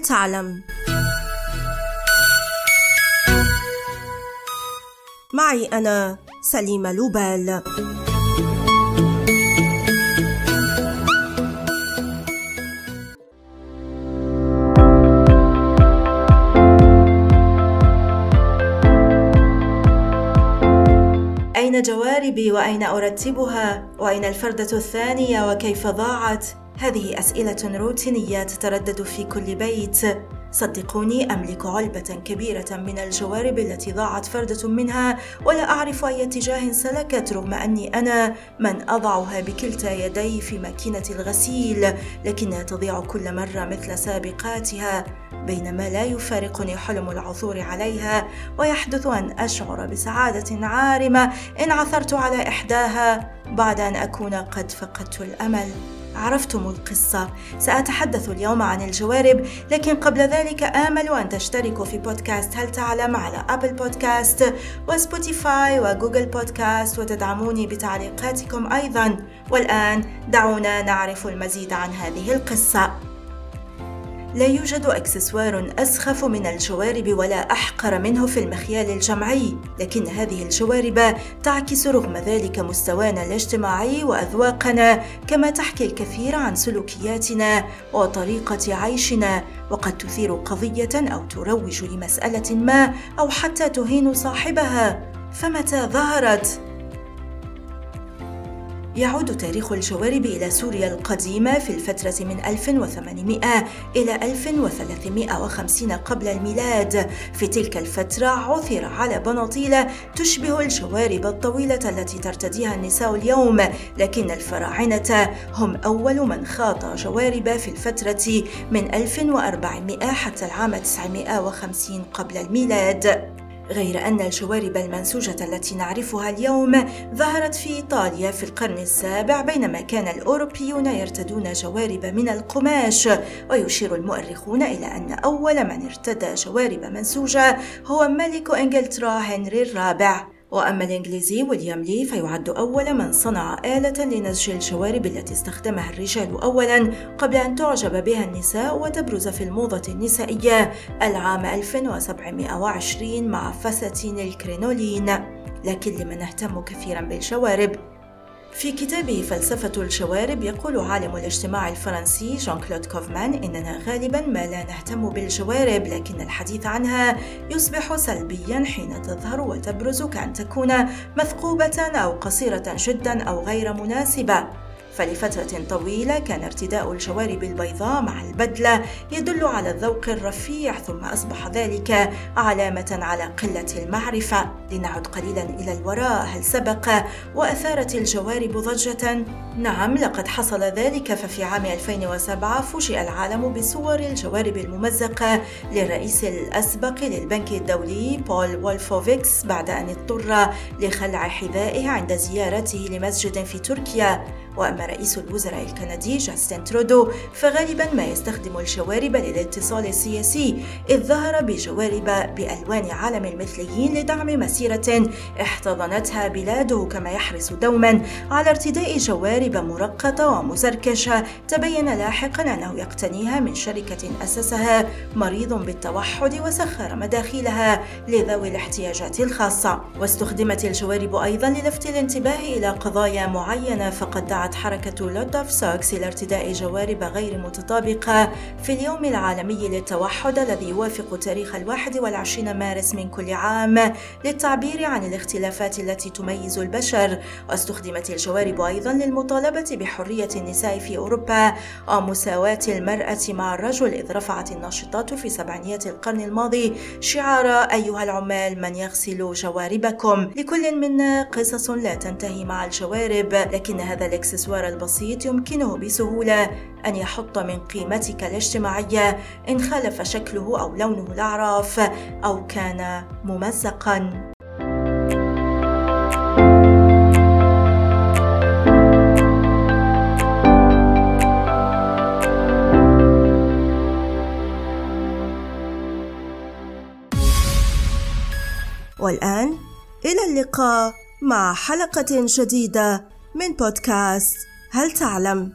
هل تعلم معي أنا سليمة لوبال أين جواربي وأين أرتبها؟ وأين الفردة الثانية وكيف ضاعت؟ هذه أسئلة روتينية تتردد في كل بيت. صدقوني أملك علبة كبيرة من الجوارب التي ضاعت فردة منها ولا أعرف أي اتجاه سلكت رغم أني أنا من أضعها بكلتا يدي في ماكينة الغسيل لكنها تضيع كل مرة مثل سابقاتها. بينما لا يفارقني حلم العثور عليها ويحدث أن أشعر بسعادة عارمة إن عثرت على إحداها. بعد أن أكون قد فقدت الأمل. عرفتم القصة. سأتحدث اليوم عن الجوارب لكن قبل ذلك آمل أن تشتركوا في بودكاست. هل تعلم على Apple Podcasts و Spotify و Google Podcasts؟ وتدعموني بتعليقاتكم أيضا. والآن دعونا نعرف المزيد عن هذه القصة. لا يوجد أكسسوار أسخف من الجوارب ولا أحقر منه في المخيال الجمعي لكن هذه الجوارب تعكس رغم ذلك مستوانا الاجتماعي وأذواقنا كما تحكي الكثير عن سلوكياتنا وطريقة عيشنا وقد تثير قضية أو تروج لمسألة ما أو حتى تهين صاحبها. فمتى ظهرت؟ يعود تاريخ الجوارب إلى سوريا القديمة في الفترة من 1800 إلى 1350 قبل الميلاد. في تلك الفترة عثر على بناطيل تشبه الجوارب الطويلة التي ترتديها النساء اليوم لكن الفراعنة هم أول من خاط جوارب في الفترة من 1400 حتى العام 950 قبل الميلاد. غير أن الجوارب المنسوجة التي نعرفها اليوم ظهرت في إيطاليا في القرن السابع بينما كان الأوروبيون يرتدون جوارب من القماش ويشير المؤرخون إلى أن أول من ارتدى جوارب منسوجة هو ملك إنجلترا هنري الرابع. وأما الإنجليزي ويليام لي فيعد أول من صنع آلة لنسج الجوارب التي استخدمها الرجال أولا قبل أن تعجب بها النساء وتبرز في الموضة النسائية العام 1720 مع فساتين الكرينولين. لكن لمن اهتم كثيرا بالجوارب في كتابه فلسفة الجوارب يقول عالم الاجتماع الفرنسي جان كلود كوفمان إننا غالبا ما لا نهتم بالجوارب لكن الحديث عنها يصبح سلبيا حين تظهر وتبرز كأن تكون مثقوبة أو قصيرة جدا أو غير مناسبة. فلفترة طويلة كان ارتداء الجوارب البيضاء مع البدلة يدل على الذوق الرفيع ثم أصبح ذلك علامة على قلة المعرفة. لنعد قليلا إلى الوراء. هل سبق وأثارت الجوارب ضجة؟ نعم لقد حصل ذلك. ففي عام 2007 فوجئ العالم بصور الجوارب الممزقة للرئيس الأسبق للبنك الدولي بول وولفوفيتز بعد أن اضطر لخلع حذائه عند زيارته لمسجد في تركيا. وأما رئيس الوزراء الكندي جاستن ترودو فغالبا ما يستخدم الجوارب للاتصال السياسي إذ ظهر بجوارب بألوان عالم المثليين لدعم مسيرة احتضنتها بلاده كما يحرص دوما على ارتداء جوارب مرقطة ومزركشة. تبين لاحقا أنه يقتنيها من شركة أسسها مريض بالتوحد وسخر مداخلها لذوي الاحتياجات الخاصة. واستخدمت الجوارب أيضا للفت الانتباه إلى قضايا معينة فقد دعت دعت حركة Lots of Socks إلى ارتداء جوارب غير متطابقة في اليوم العالمي للتوحد الذي يوافق تاريخ الواحد والعشرين مارس من كل عام للتعبير عن الاختلافات التي تميز البشر. واستخدمت الجوارب أيضا للمطالبة بحرية النساء في أوروبا ومساواة المرأة مع الرجل إذ رفعت الناشطات في سبعينيات القرن الماضي. شعار أيها العمال من يغسل جواربكم؟ لكل منا قصص لا تنتهي مع الجوارب لكن هذا الإكسسوار البسيط يمكنه بسهولة أن يحط من قيمتك الاجتماعية إن خالف شكله أو لونه الأعراف أو كان ممزقا. والآن إلى اللقاء مع حلقة جديدة. من بودكاست هل تعلم؟